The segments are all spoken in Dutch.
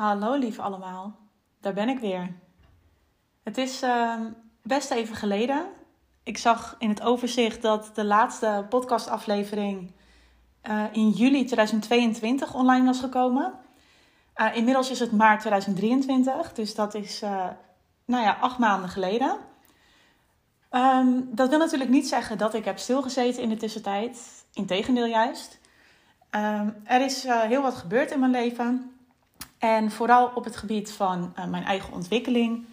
Hallo lieve allemaal, daar ben ik weer. Het is uh, best even geleden. Ik zag in het overzicht dat de laatste podcastaflevering uh, in juli 2022 online was gekomen. Uh, inmiddels is het maart 2023, dus dat is uh, nou ja, acht maanden geleden. Um, dat wil natuurlijk niet zeggen dat ik heb stilgezeten in de tussentijd. Integendeel juist. Um, er is heel wat gebeurd in mijn leven. En vooral op het gebied van uh, mijn eigen ontwikkeling.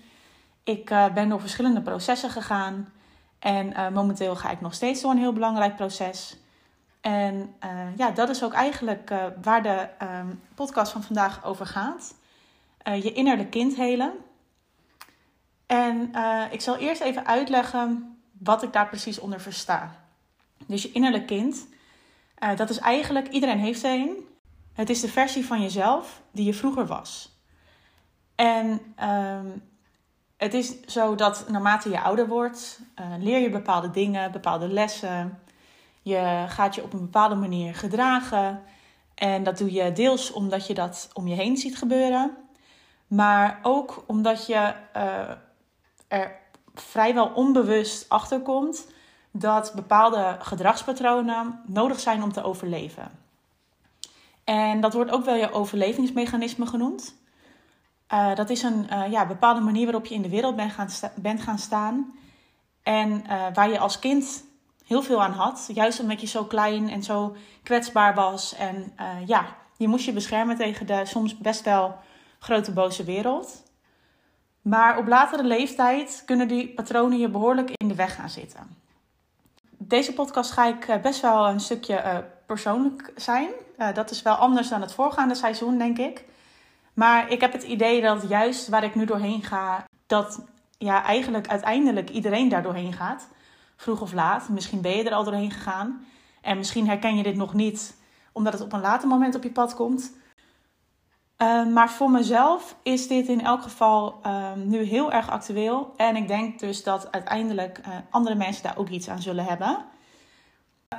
Ik uh, ben door verschillende processen gegaan. En uh, momenteel ga ik nog steeds door een heel belangrijk proces. En ja, dat is ook eigenlijk waar de um, podcast van vandaag over gaat. je innerlijk kind helen. En ik zal eerst even uitleggen wat ik daar precies onder versta. Dus je innerlijk kind, dat is eigenlijk, iedereen heeft er een. Het is de versie van jezelf die je vroeger was. En um, het is zo dat naarmate je ouder wordt, uh, leer je bepaalde dingen, bepaalde lessen. Je gaat je op een bepaalde manier gedragen. En dat doe je deels omdat je dat om je heen ziet gebeuren. Maar ook omdat je uh, er vrijwel onbewust achter komt dat bepaalde gedragspatronen nodig zijn om te overleven. En dat wordt ook wel je overlevingsmechanisme genoemd. Uh, dat is een uh, ja, bepaalde manier waarop je in de wereld bent gaan, gaan staan. En uh, waar je als kind heel veel aan had. Juist omdat je zo klein en zo kwetsbaar was. En ja, je moest je beschermen tegen de soms best wel grote boze wereld. Maar op latere leeftijd kunnen die patronen je behoorlijk in de weg gaan zitten. Deze podcast ga ik best wel een stukje persoonlijk zijn. Uh, dat is wel anders dan het voorgaande seizoen, denk ik. Maar ik heb het idee dat juist waar ik nu doorheen ga, dat ja, eigenlijk uiteindelijk iedereen daar doorheen gaat. Vroeg of laat. Misschien ben je er al doorheen gegaan. En misschien herken je dit nog niet, omdat het op een later moment op je pad komt. Uh, maar voor mezelf is dit in elk geval uh, nu heel erg actueel. En ik denk dus dat uiteindelijk uh, andere mensen daar ook iets aan zullen hebben.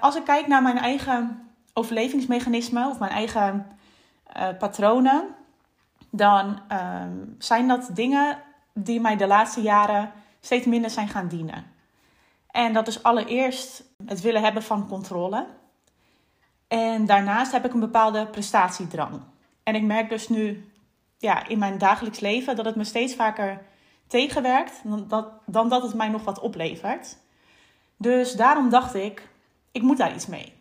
Als ik kijk naar mijn eigen overlevingsmechanismen of mijn eigen uh, patronen, dan uh, zijn dat dingen die mij de laatste jaren steeds minder zijn gaan dienen. En dat is allereerst het willen hebben van controle. En daarnaast heb ik een bepaalde prestatiedrang. En ik merk dus nu ja, in mijn dagelijks leven dat het me steeds vaker tegenwerkt dan dat, dan dat het mij nog wat oplevert. Dus daarom dacht ik, ik moet daar iets mee.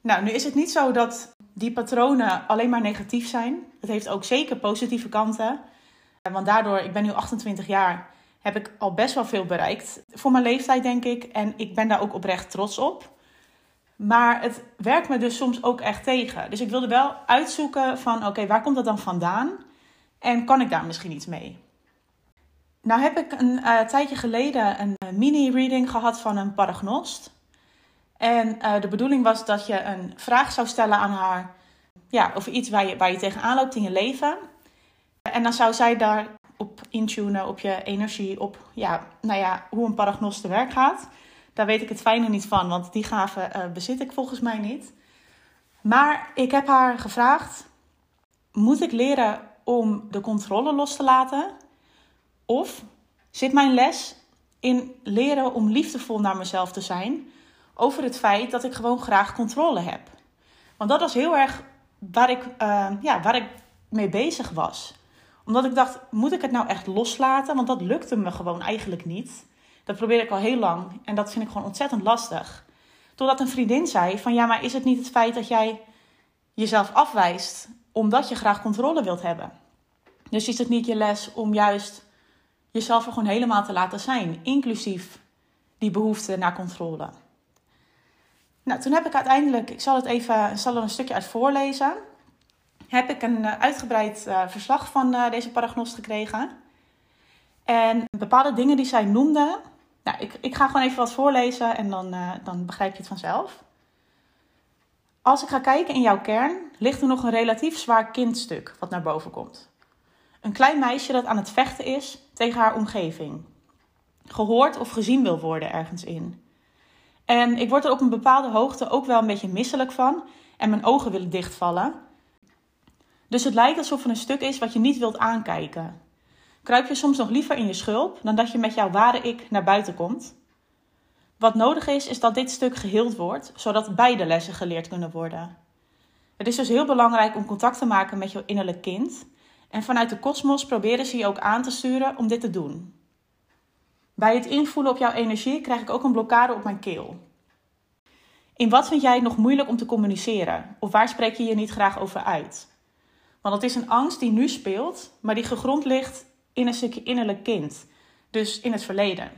Nou, nu is het niet zo dat die patronen alleen maar negatief zijn. Het heeft ook zeker positieve kanten. Want daardoor, ik ben nu 28 jaar, heb ik al best wel veel bereikt. Voor mijn leeftijd, denk ik. En ik ben daar ook oprecht trots op. Maar het werkt me dus soms ook echt tegen. Dus ik wilde wel uitzoeken van, oké, waar komt dat dan vandaan? En kan ik daar misschien iets mee? Nou heb ik een uh, tijdje geleden een mini-reading gehad van een paragnost. En uh, de bedoeling was dat je een vraag zou stellen aan haar ja, over iets waar je, waar je tegenaan loopt in je leven. En dan zou zij daar op intunen, op je energie, op ja, nou ja, hoe een paragnost te werk gaat. Daar weet ik het fijne niet van, want die gave uh, bezit ik volgens mij niet. Maar ik heb haar gevraagd: moet ik leren om de controle los te laten? Of zit mijn les in leren om liefdevol naar mezelf te zijn? Over het feit dat ik gewoon graag controle heb. Want dat was heel erg waar ik, uh, ja, waar ik mee bezig was. Omdat ik dacht, moet ik het nou echt loslaten? Want dat lukte me gewoon eigenlijk niet. Dat probeerde ik al heel lang en dat vind ik gewoon ontzettend lastig. Totdat een vriendin zei van ja, maar is het niet het feit dat jij jezelf afwijst omdat je graag controle wilt hebben? Dus is het niet je les om juist jezelf er gewoon helemaal te laten zijn, inclusief die behoefte naar controle? Nou, toen heb ik uiteindelijk, ik zal het even, zal er een stukje uit voorlezen. Heb ik een eh, uitgebreid uh, verslag van uh, deze paragnost gekregen. En bepaalde dingen die zij noemde. Nou, ik, ik ga gewoon even wat voorlezen en dan, dan begrijp je het vanzelf. Als ik ga kijken in jouw kern, ligt er nog een relatief zwaar kindstuk wat naar boven komt. Een klein meisje dat aan het vechten is tegen haar omgeving. Gehoord of gezien wil worden ergens in. En ik word er op een bepaalde hoogte ook wel een beetje misselijk van. En mijn ogen willen dichtvallen. Dus het lijkt alsof er een stuk is wat je niet wilt aankijken. Kruip je soms nog liever in je schulp dan dat je met jouw ware ik naar buiten komt? Wat nodig is, is dat dit stuk geheeld wordt, zodat beide lessen geleerd kunnen worden. Het is dus heel belangrijk om contact te maken met jouw innerlijk kind. En vanuit de kosmos proberen ze je ook aan te sturen om dit te doen. Bij het invoelen op jouw energie krijg ik ook een blokkade op mijn keel. In wat vind jij het nog moeilijk om te communiceren? Of waar spreek je je niet graag over uit? Want het is een angst die nu speelt, maar die gegrond ligt in een stukje innerlijk kind, dus in het verleden.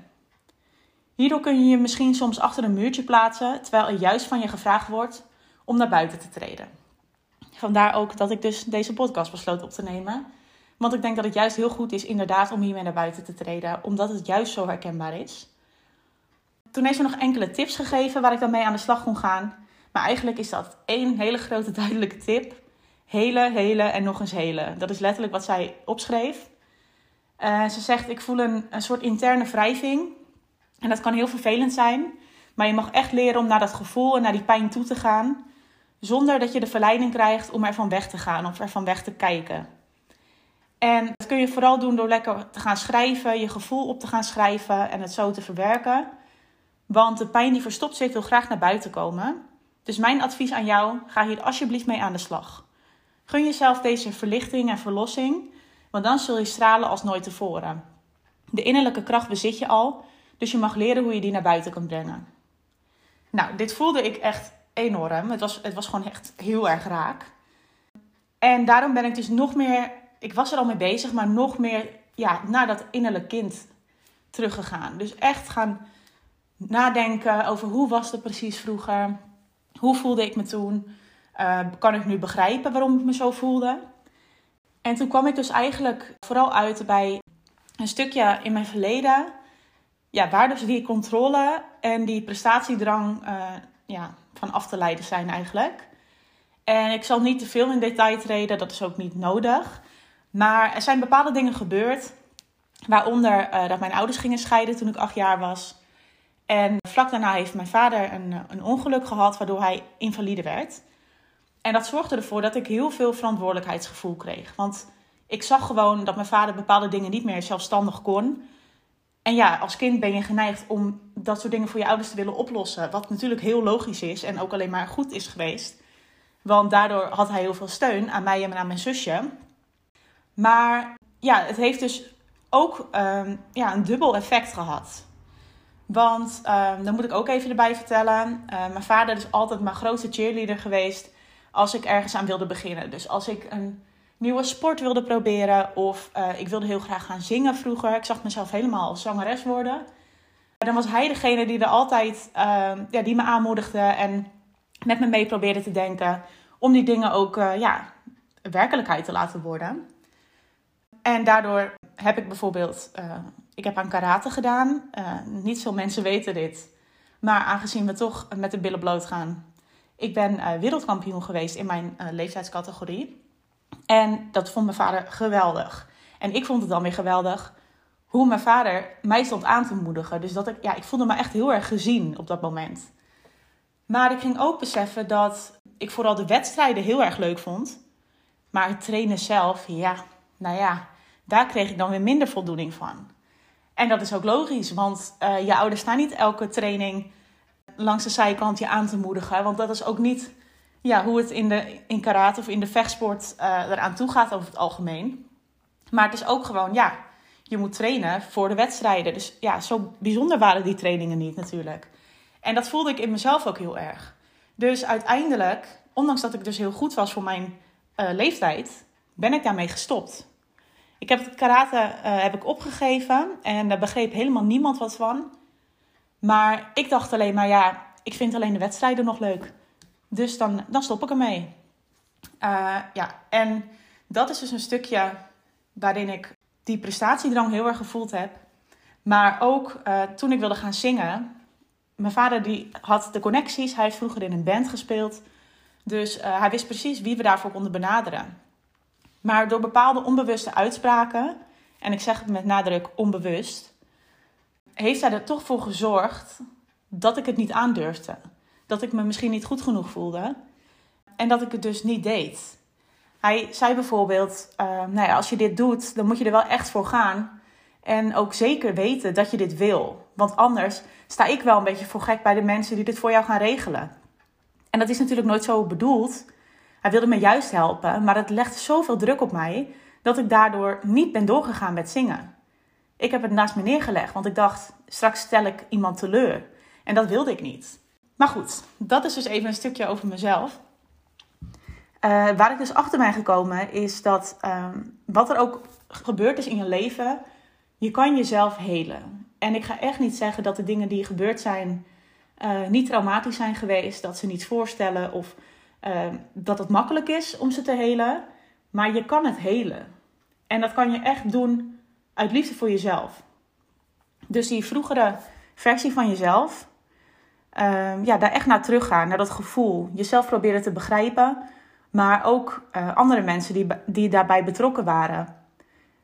Hierdoor kun je je misschien soms achter een muurtje plaatsen, terwijl er juist van je gevraagd wordt om naar buiten te treden. Vandaar ook dat ik dus deze podcast besloot op te nemen. Want ik denk dat het juist heel goed is inderdaad om hiermee naar buiten te treden, omdat het juist zo herkenbaar is. Toen heeft ze nog enkele tips gegeven waar ik dan mee aan de slag kon gaan. Maar eigenlijk is dat één hele grote duidelijke tip. Hele, hele en nog eens hele. Dat is letterlijk wat zij opschreef. Uh, ze zegt, ik voel een, een soort interne wrijving. En dat kan heel vervelend zijn. Maar je mag echt leren om naar dat gevoel en naar die pijn toe te gaan. Zonder dat je de verleiding krijgt om ervan weg te gaan of ervan weg te kijken. En dat kun je vooral doen door lekker te gaan schrijven, je gevoel op te gaan schrijven en het zo te verwerken. Want de pijn die verstopt zit, wil graag naar buiten komen. Dus mijn advies aan jou: ga hier alsjeblieft mee aan de slag. Gun jezelf deze verlichting en verlossing, want dan zul je stralen als nooit tevoren. De innerlijke kracht bezit je al, dus je mag leren hoe je die naar buiten kan brengen. Nou, dit voelde ik echt enorm. Het was, het was gewoon echt heel erg raak. En daarom ben ik dus nog meer, ik was er al mee bezig, maar nog meer ja, naar dat innerlijk kind teruggegaan. Dus echt gaan nadenken over hoe was het precies vroeger? Hoe voelde ik me toen? Uh, kan ik nu begrijpen waarom ik me zo voelde? En toen kwam ik dus eigenlijk vooral uit bij een stukje in mijn verleden. Ja, waar dus die controle en die prestatiedrang uh, ja, van af te leiden zijn eigenlijk. En ik zal niet te veel in detail treden, dat is ook niet nodig. Maar er zijn bepaalde dingen gebeurd. Waaronder uh, dat mijn ouders gingen scheiden toen ik acht jaar was. En vlak daarna heeft mijn vader een, een ongeluk gehad, waardoor hij invalide werd. En dat zorgde ervoor dat ik heel veel verantwoordelijkheidsgevoel kreeg. Want ik zag gewoon dat mijn vader bepaalde dingen niet meer zelfstandig kon. En ja, als kind ben je geneigd om dat soort dingen voor je ouders te willen oplossen. Wat natuurlijk heel logisch is en ook alleen maar goed is geweest. Want daardoor had hij heel veel steun aan mij en aan mijn zusje. Maar ja, het heeft dus ook um, ja, een dubbel effect gehad. Want um, dan moet ik ook even erbij vertellen. Uh, mijn vader is altijd mijn grootste cheerleader geweest als ik ergens aan wilde beginnen. Dus als ik een nieuwe sport wilde proberen of uh, ik wilde heel graag gaan zingen vroeger. Ik zag mezelf helemaal als zangeres worden. Dan was hij degene die er altijd uh, ja, die me aanmoedigde en met me mee probeerde te denken om die dingen ook uh, ja, werkelijkheid te laten worden. En daardoor heb ik bijvoorbeeld uh, ik heb aan karate gedaan. Uh, niet veel mensen weten dit. Maar aangezien we toch met de billen bloot gaan. Ik ben uh, wereldkampioen geweest in mijn leeftijdscategorie. En dat vond mijn vader geweldig. En ik vond het dan weer geweldig hoe mijn vader mij stond aan te moedigen. Dus dat ik, ja, ik voelde me echt heel erg gezien op dat moment. Maar ik ging ook beseffen dat ik vooral de wedstrijden heel erg leuk vond. Maar het trainen zelf, ja, nou ja, daar kreeg ik dan weer minder voldoening van. En dat is ook logisch, want uh, je ouders staan niet elke training langs de zijkant je aan te moedigen. Want dat is ook niet ja, hoe het in, de, in karate of in de vechtsport uh, eraan toe gaat over het algemeen. Maar het is ook gewoon, ja, je moet trainen voor de wedstrijden. Dus ja, zo bijzonder waren die trainingen niet natuurlijk. En dat voelde ik in mezelf ook heel erg. Dus uiteindelijk, ondanks dat ik dus heel goed was voor mijn uh, leeftijd, ben ik daarmee gestopt. Ik heb het karate uh, heb ik opgegeven en daar begreep helemaal niemand wat van. Maar ik dacht alleen maar, ja, ik vind alleen de wedstrijden nog leuk. Dus dan, dan stop ik ermee. Uh, ja, en dat is dus een stukje waarin ik die prestatiedrang heel erg gevoeld heb. Maar ook uh, toen ik wilde gaan zingen. Mijn vader die had de connecties. Hij heeft vroeger in een band gespeeld. Dus hij wist precies wie we daarvoor konden benaderen. Maar door bepaalde onbewuste uitspraken, en ik zeg het met nadruk onbewust, heeft hij er toch voor gezorgd dat ik het niet aandurfde. Dat ik me misschien niet goed genoeg voelde en dat ik het dus niet deed. Hij zei bijvoorbeeld: uh, nou ja, als je dit doet, dan moet je er wel echt voor gaan. En ook zeker weten dat je dit wil. Want anders sta ik wel een beetje voor gek bij de mensen die dit voor jou gaan regelen. En dat is natuurlijk nooit zo bedoeld. Hij wilde me juist helpen, maar het legde zoveel druk op mij dat ik daardoor niet ben doorgegaan met zingen. Ik heb het naast me neergelegd, want ik dacht, straks stel ik iemand teleur. En dat wilde ik niet. Maar goed, dat is dus even een stukje over mezelf. Uh, waar ik dus achter ben gekomen is dat um, wat er ook gebeurd is in je leven, je kan jezelf helen. En ik ga echt niet zeggen dat de dingen die gebeurd zijn uh, niet traumatisch zijn geweest, dat ze niets voorstellen of uh, dat het makkelijk is om ze te helen. Maar je kan het helen. En dat kan je echt doen uit liefde voor jezelf. Dus die vroegere versie van jezelf, uh, ja, daar echt naar teruggaan, naar dat gevoel. Jezelf proberen te begrijpen, maar ook uh, andere mensen die, die daarbij betrokken waren.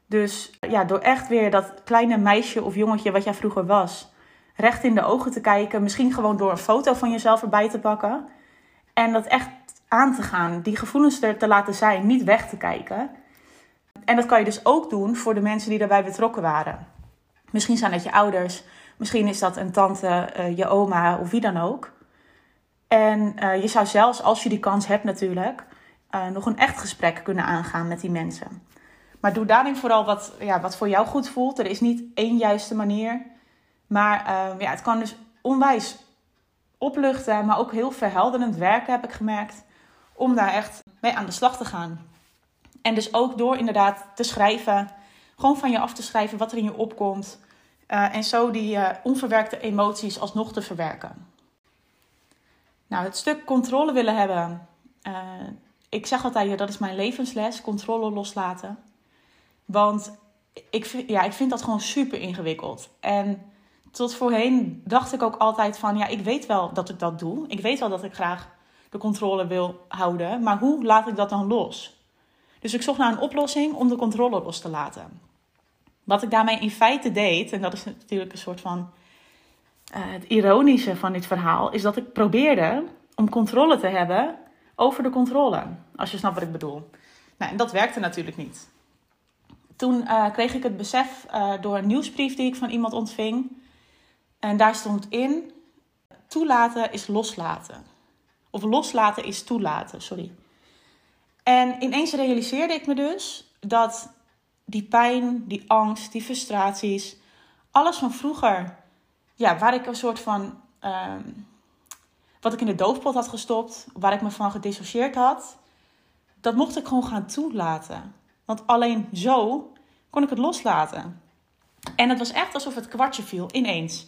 Dus ja, door echt weer dat kleine meisje of jongetje wat jij vroeger was, recht in de ogen te kijken. Misschien gewoon door een foto van jezelf erbij te pakken. En dat echt aan te gaan. Die gevoelens er te laten zijn, niet weg te kijken. En dat kan je dus ook doen voor de mensen die daarbij betrokken waren. Misschien zijn dat je ouders, misschien is dat een tante, uh, je oma of wie dan ook. En uh, je zou zelfs, als je die kans hebt natuurlijk, uh, nog een echt gesprek kunnen aangaan met die mensen. Maar doe daarin vooral wat, ja, wat voor jou goed voelt. Er is niet één juiste manier. Maar ja, het kan dus onwijs opluchten, maar ook heel verhelderend werken, heb ik gemerkt. Om daar echt mee aan de slag te gaan. En dus ook door inderdaad te schrijven, gewoon van je af te schrijven wat er in je opkomt. Uh, en zo die uh, onverwerkte emoties alsnog te verwerken. Nou, het stuk controle willen hebben. Uh, ik zeg altijd, dat is mijn levensles, controle loslaten. Want ik, ja, ik vind dat gewoon super ingewikkeld. En tot voorheen dacht ik ook altijd van, ja, ik weet wel dat ik dat doe. Ik weet wel dat ik graag de controle wil houden. Maar hoe laat ik dat dan los? Dus ik zocht naar een oplossing om de controle los te laten. Wat ik daarmee in feite deed, en dat is natuurlijk een soort van uh, het ironische van dit verhaal, is dat ik probeerde om controle te hebben over de controle. Als je snapt wat ik bedoel. Nou, en dat werkte natuurlijk niet. Toen uh, kreeg ik het besef uh, door een nieuwsbrief die ik van iemand ontving. En daar stond in: toelaten is loslaten. Of loslaten is toelaten, sorry. En ineens realiseerde ik me dus dat die pijn, die angst, die frustraties, alles van vroeger, ja, waar ik een soort van, um, wat ik in de doofpot had gestopt, waar ik me van gedissocieerd had, dat mocht ik gewoon gaan toelaten. Want alleen zo kon ik het loslaten. En het was echt alsof het kwartje viel, ineens.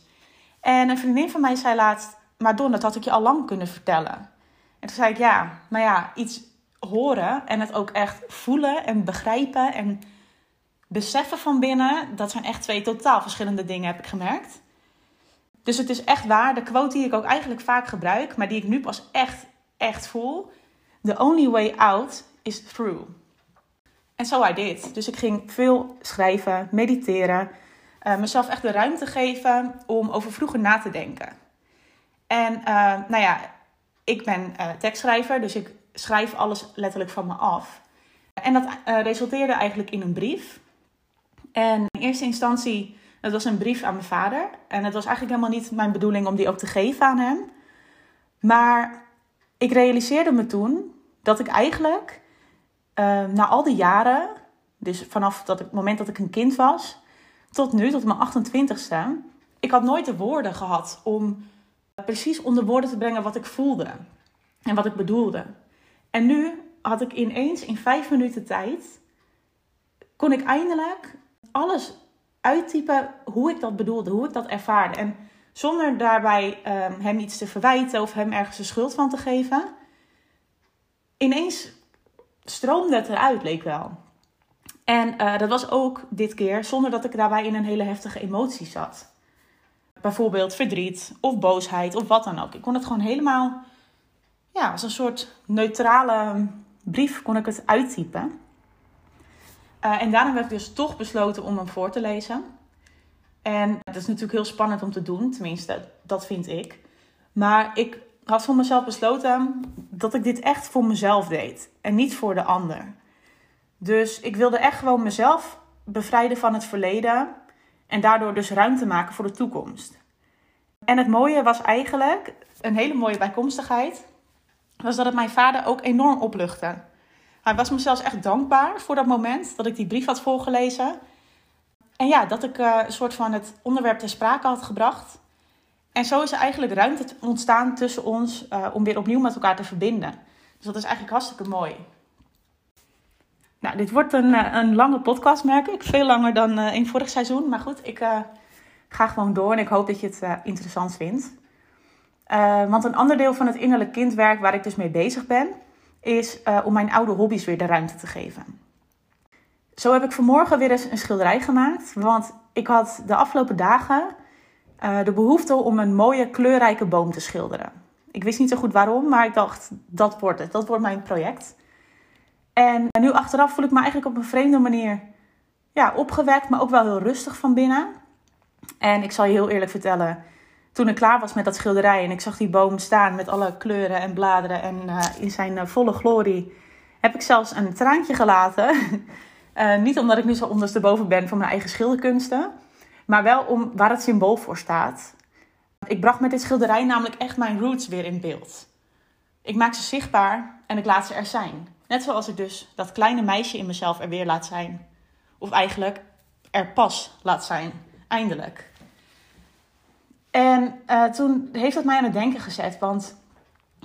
En een vriendin van mij zei laatst, Don, dat had ik je al lang kunnen vertellen. En toen zei ik, ja, maar ja, iets horen en het ook echt voelen en begrijpen en beseffen van binnen, dat zijn echt twee totaal verschillende dingen, heb ik gemerkt. Dus het is echt waar, de quote die ik ook eigenlijk vaak gebruik, maar die ik nu pas echt, echt voel. The only way out is through. En zo so I did. Dus ik ging veel schrijven, mediteren, uh, mezelf echt de ruimte geven om over vroeger na te denken. En uh, nou ja, ik ben uh, tekstschrijver, dus ik schrijf alles letterlijk van me af. En dat resulteerde eigenlijk in een brief. En in eerste instantie, dat was een brief aan mijn vader. En het was eigenlijk helemaal niet mijn bedoeling om die ook te geven aan hem. Maar ik realiseerde me toen dat ik eigenlijk uh, na al die jaren, dus vanaf dat het moment dat ik een kind was, tot nu, tot mijn 28ste, ik had nooit de woorden gehad om precies onder woorden te brengen wat ik voelde en wat ik bedoelde. En nu had ik ineens in vijf minuten tijd, kon ik eindelijk alles uittypen hoe ik dat bedoelde, hoe ik dat ervaarde. En zonder daarbij um, hem iets te verwijten of hem ergens de schuld van te geven. Ineens stroomde het eruit, leek wel. En uh, dat was ook dit keer zonder dat ik daarbij in een hele heftige emotie zat. Bijvoorbeeld verdriet of boosheid of wat dan ook. Ik kon het gewoon helemaal, ja, als een soort neutrale brief kon ik het uittypen. Uh, en daarom heb ik dus toch besloten om hem voor te lezen. En dat is natuurlijk heel spannend om te doen, tenminste, dat vind ik. Maar ik had voor mezelf besloten dat ik dit echt voor mezelf deed en niet voor de ander. Dus ik wilde echt gewoon mezelf bevrijden van het verleden en daardoor dus ruimte maken voor de toekomst. En het mooie was eigenlijk, een hele mooie bijkomstigheid, was dat het mijn vader ook enorm opluchtte. Hij was me zelfs echt dankbaar voor dat moment dat ik die brief had voorgelezen. En ja, dat ik uh, een soort van het onderwerp ter sprake had gebracht. En zo is er eigenlijk ruimte ontstaan tussen ons uh, om weer opnieuw met elkaar te verbinden. Dus dat is eigenlijk hartstikke mooi. Nou, dit wordt een, uh, een lange podcast, merk ik. Veel langer dan in vorig seizoen. Maar goed, ik ga gewoon door en ik hoop dat je het interessant vindt. want een ander deel van het innerlijk kindwerk waar ik dus mee bezig ben, is om mijn oude hobby's weer de ruimte te geven. Zo heb ik vanmorgen weer eens een schilderij gemaakt. Want ik had de afgelopen dagen de behoefte om een mooie kleurrijke boom te schilderen. Ik wist niet zo goed waarom, maar ik dacht, dat wordt het. Dat wordt mijn project. En nu achteraf voel ik me eigenlijk op een vreemde manier ja, opgewekt, maar ook wel heel rustig van binnen. En ik zal je heel eerlijk vertellen, toen ik klaar was met dat schilderij en ik zag die boom staan met alle kleuren en bladeren en uh, in zijn uh, volle glorie, heb ik zelfs een traantje gelaten. Uh, niet omdat ik nu zo ondersteboven ben van mijn eigen schilderkunsten, maar wel om waar het symbool voor staat. Ik bracht met dit schilderij namelijk echt mijn roots weer in beeld. Ik maak ze zichtbaar en ik laat ze er zijn. Net zoals ik dus dat kleine meisje in mezelf er weer laat zijn. Of eigenlijk er pas laat zijn. Eindelijk. En uh, toen heeft dat mij aan het denken gezet. Want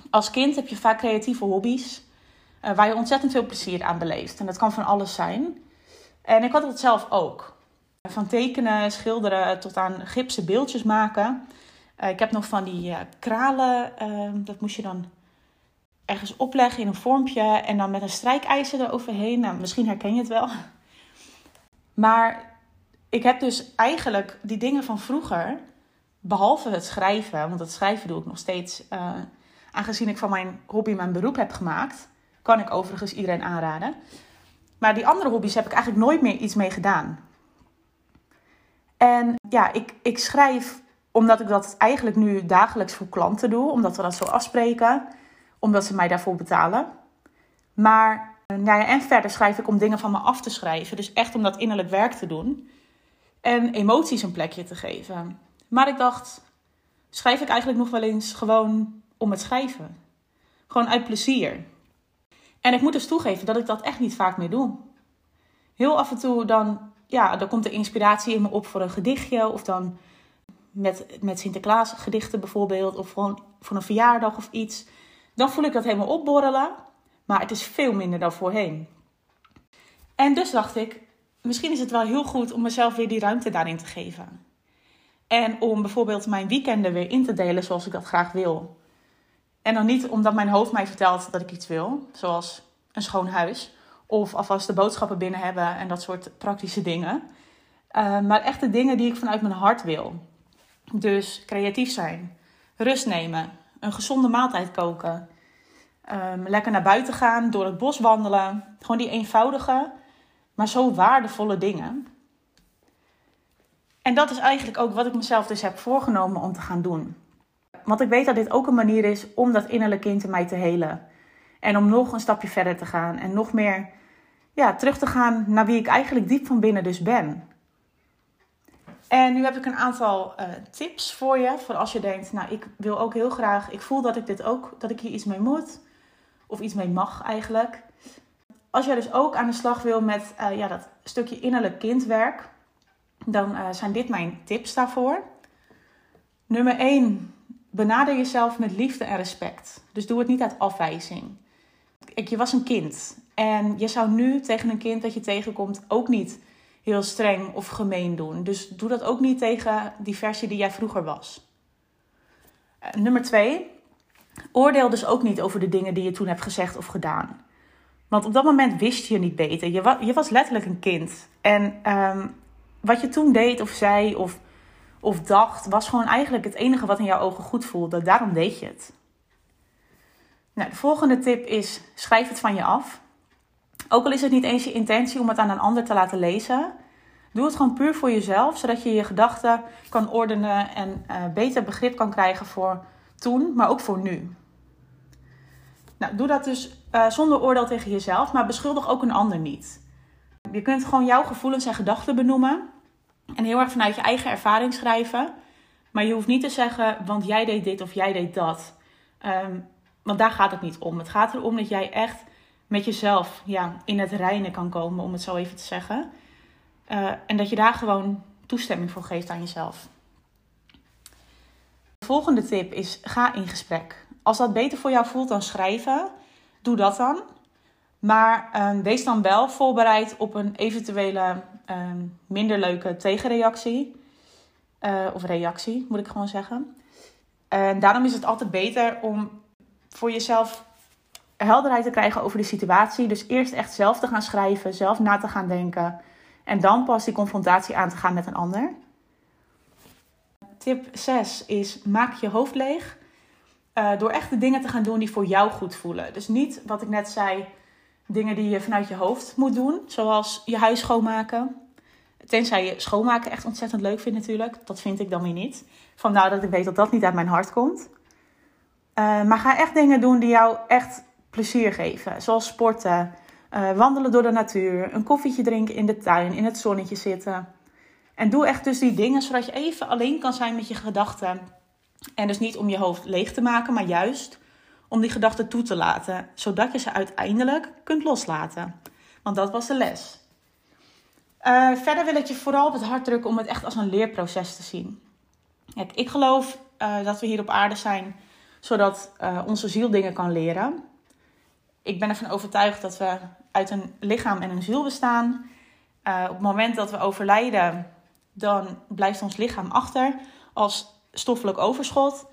als kind heb je vaak creatieve hobby's. Uh, waar je ontzettend veel plezier aan beleeft. En dat kan van alles zijn. En ik had het zelf ook. Van tekenen, schilderen tot aan gipsen beeldjes maken. Uh, ik heb nog van die kralen, dat moest je dan ergens opleggen in een vormpje en dan met een strijkijzer eroverheen. Nou, misschien herken je het wel. Maar ik heb dus eigenlijk die dingen van vroeger, behalve het schrijven, want het schrijven doe ik nog steeds, aangezien ik van mijn hobby mijn beroep heb gemaakt, kan ik overigens iedereen aanraden. Maar die andere hobby's heb ik eigenlijk nooit meer iets mee gedaan. En ja, ik, ik schrijf omdat ik dat eigenlijk nu dagelijks voor klanten doe, omdat we dat zo afspreken, omdat ze mij daarvoor betalen. Maar nou ja, en verder schrijf ik om dingen van me af te schrijven, dus echt om dat innerlijk werk te doen en emoties een plekje te geven. Maar ik dacht, schrijf ik eigenlijk nog wel eens gewoon om het schrijven? Gewoon uit plezier. En ik moet dus toegeven dat ik dat echt niet vaak meer doe. Heel af en toe dan, ja, dan komt de inspiratie in me op voor een gedichtje. Of dan met, met Sinterklaas gedichten bijvoorbeeld. Of gewoon voor een verjaardag of iets. Dan voel ik dat helemaal opborrelen. Maar het is veel minder dan voorheen. En dus dacht ik, misschien is het wel heel goed om mezelf weer die ruimte daarin te geven. En om bijvoorbeeld mijn weekenden weer in te delen zoals ik dat graag wil. En dan niet omdat mijn hoofd mij vertelt dat ik iets wil, zoals een schoon huis. Of alvast de boodschappen binnen hebben en dat soort praktische dingen. Uh, maar echt de dingen die ik vanuit mijn hart wil. Dus creatief zijn, rust nemen, een gezonde maaltijd koken. Um, lekker naar buiten gaan, door het bos wandelen. Gewoon die eenvoudige, maar zo waardevolle dingen. En dat is eigenlijk ook wat ik mezelf dus heb voorgenomen om te gaan doen. Want ik weet dat dit ook een manier is om dat innerlijk kind in mij te helen. En om nog een stapje verder te gaan. En nog meer ja, terug te gaan naar wie ik eigenlijk diep van binnen dus ben. En nu heb ik een aantal uh, tips voor je. Voor als je denkt, nou ik wil ook heel graag. Ik voel dat ik dit ook, dat ik hier iets mee moet. Of iets mee mag eigenlijk. Als jij dus ook aan de slag wil met uh, ja, dat stukje innerlijk kindwerk. Dan uh, zijn dit mijn tips daarvoor. Nummer 1 benader jezelf met liefde en respect. Dus doe het niet uit afwijzing. Ik, je was een kind en je zou nu tegen een kind dat je tegenkomt ook niet heel streng of gemeen doen. Dus doe dat ook niet tegen die versie die jij vroeger was. Uh, nummer twee, oordeel dus ook niet over de dingen die je toen hebt gezegd of gedaan. Want op dat moment wist je niet beter. Je, wa je was letterlijk een kind. En um, wat je toen deed of zei of of dacht, was gewoon eigenlijk het enige wat in jouw ogen goed voelde. Daarom deed je het. Nou, de volgende tip is: schrijf het van je af. Ook al is het niet eens je intentie om het aan een ander te laten lezen, doe het gewoon puur voor jezelf, zodat je je gedachten kan ordenen en uh, beter begrip kan krijgen voor toen, maar ook voor nu. Nou, doe dat dus uh, zonder oordeel tegen jezelf, maar beschuldig ook een ander niet. je kunt gewoon jouw gevoelens en gedachten benoemen. En heel erg vanuit je eigen ervaring schrijven. Maar je hoeft niet te zeggen, want jij deed dit of jij deed dat. Ehm, want daar gaat het niet om. Het gaat erom dat jij echt met jezelf ja, in het reinen kan komen, om het zo even te zeggen. Uh, en dat je daar gewoon toestemming voor geeft aan jezelf. De volgende tip is: ga in gesprek. Als dat beter voor jou voelt dan schrijven, doe dat dan. Maar uh, wees dan wel voorbereid op een eventuele uh, minder leuke tegenreactie. Uh, of reactie, moet ik gewoon zeggen. En daarom is het altijd beter om voor jezelf helderheid te krijgen over de situatie. Dus eerst echt zelf te gaan schrijven, zelf na te gaan denken. En dan pas die confrontatie aan te gaan met een ander. Tip 6 is maak je hoofd leeg. Uh, door echt de dingen te gaan doen die voor jou goed voelen. Dus niet wat ik net zei, dingen die je vanuit je hoofd moet doen. Zoals je huis schoonmaken. Tenzij je schoonmaken echt ontzettend leuk vindt natuurlijk. Dat vind ik dan weer niet. Vandaar dat ik weet dat dat niet uit mijn hart komt. Uh, maar ga echt dingen doen die jou echt plezier geven. Zoals sporten, uh, wandelen door de natuur, een koffietje drinken in de tuin, in het zonnetje zitten. En doe echt dus die dingen zodat je even alleen kan zijn met je gedachten. En dus niet om je hoofd leeg te maken, maar juist om die gedachten toe te laten, zodat je ze uiteindelijk kunt loslaten. Want dat was de les. Uh, verder wil ik je vooral op het hart drukken om het echt als een leerproces te zien. Ik geloof uh, dat we hier op aarde zijn zodat onze ziel dingen kan leren. Ik ben ervan overtuigd dat we uit een lichaam en een ziel bestaan. op het moment dat we overlijden, dan blijft ons lichaam achter als stoffelijk overschot.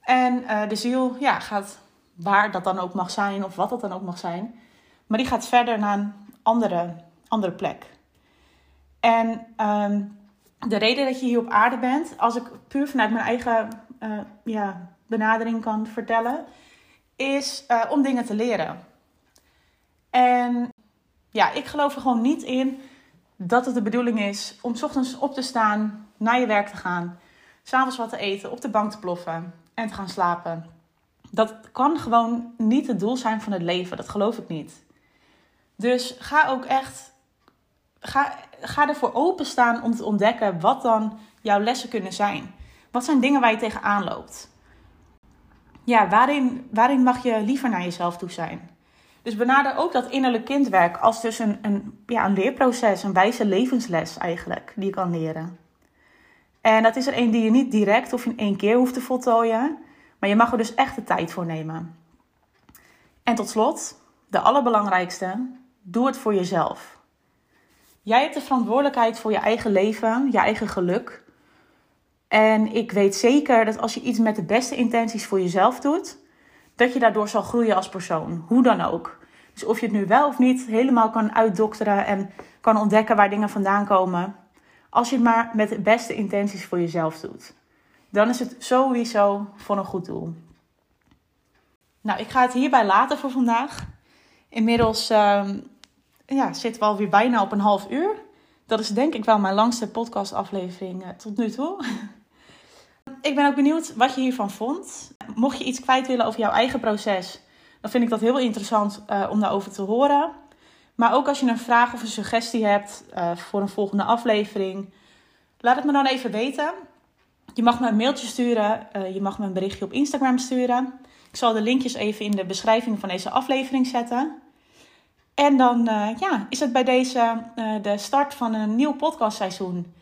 En de ziel ja, gaat waar dat dan ook mag zijn of wat dat dan ook mag zijn. Maar die gaat verder naar een andere, andere plek. En um, de reden dat je hier op aarde bent, als ik puur vanuit mijn eigen uh, ja, benadering kan vertellen, is om dingen te leren. En ja, ik geloof er gewoon niet in dat het de bedoeling is om s ochtends op te staan, naar je werk te gaan, s'avonds wat te eten, op de bank te ploffen en te gaan slapen. Dat kan gewoon niet het doel zijn van het leven. Dat geloof ik niet. Dus ga ook echt. Ga, ga ervoor openstaan om te ontdekken wat dan jouw lessen kunnen zijn. Wat zijn dingen waar je tegenaan loopt? Ja, waarin, waarin mag je liever naar jezelf toe zijn? Dus benader ook dat innerlijk kindwerk als dus een, een, ja, een leerproces, een wijze levensles eigenlijk, die je kan leren. En dat is er een die je niet direct of in één keer hoeft te voltooien. Maar je mag er dus echt de tijd voor nemen. En tot slot, de allerbelangrijkste, doe het voor jezelf. Jij hebt de verantwoordelijkheid voor je eigen leven, je eigen geluk. En ik weet zeker dat als je iets met de beste intenties voor jezelf doet, dat je daardoor zal groeien als persoon, hoe dan ook. Dus of je het nu wel of niet helemaal kan uitdokteren en kan ontdekken waar dingen vandaan komen, als je het maar met de beste intenties voor jezelf doet dan is het sowieso voor een goed doel. Nou, ik ga het hierbij laten voor vandaag. Inmiddels uh, ja, zitten we alweer bijna op een half uur. Dat is denk ik wel mijn langste podcastaflevering uh, tot nu toe. ik ben ook benieuwd wat je hiervan vond. Mocht je iets kwijt willen over jouw eigen proces, dan vind ik dat heel interessant uh, om daarover te horen. Maar ook als je een vraag of een suggestie hebt uh, voor een volgende aflevering, laat het me dan even weten. Je mag me een mailtje sturen. Uh, je mag me een berichtje op Instagram sturen. Ik zal de linkjes even in de beschrijving van deze aflevering zetten. En dan ja, is het bij deze de start van een nieuw podcastseizoen.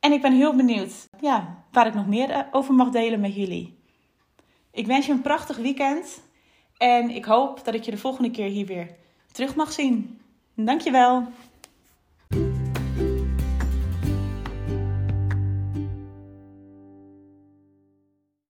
En ik ben heel benieuwd ja, waar ik nog meer over mag delen met jullie. Ik wens je een prachtig weekend. En ik hoop dat ik je de volgende keer hier weer terug mag zien. Dankjewel.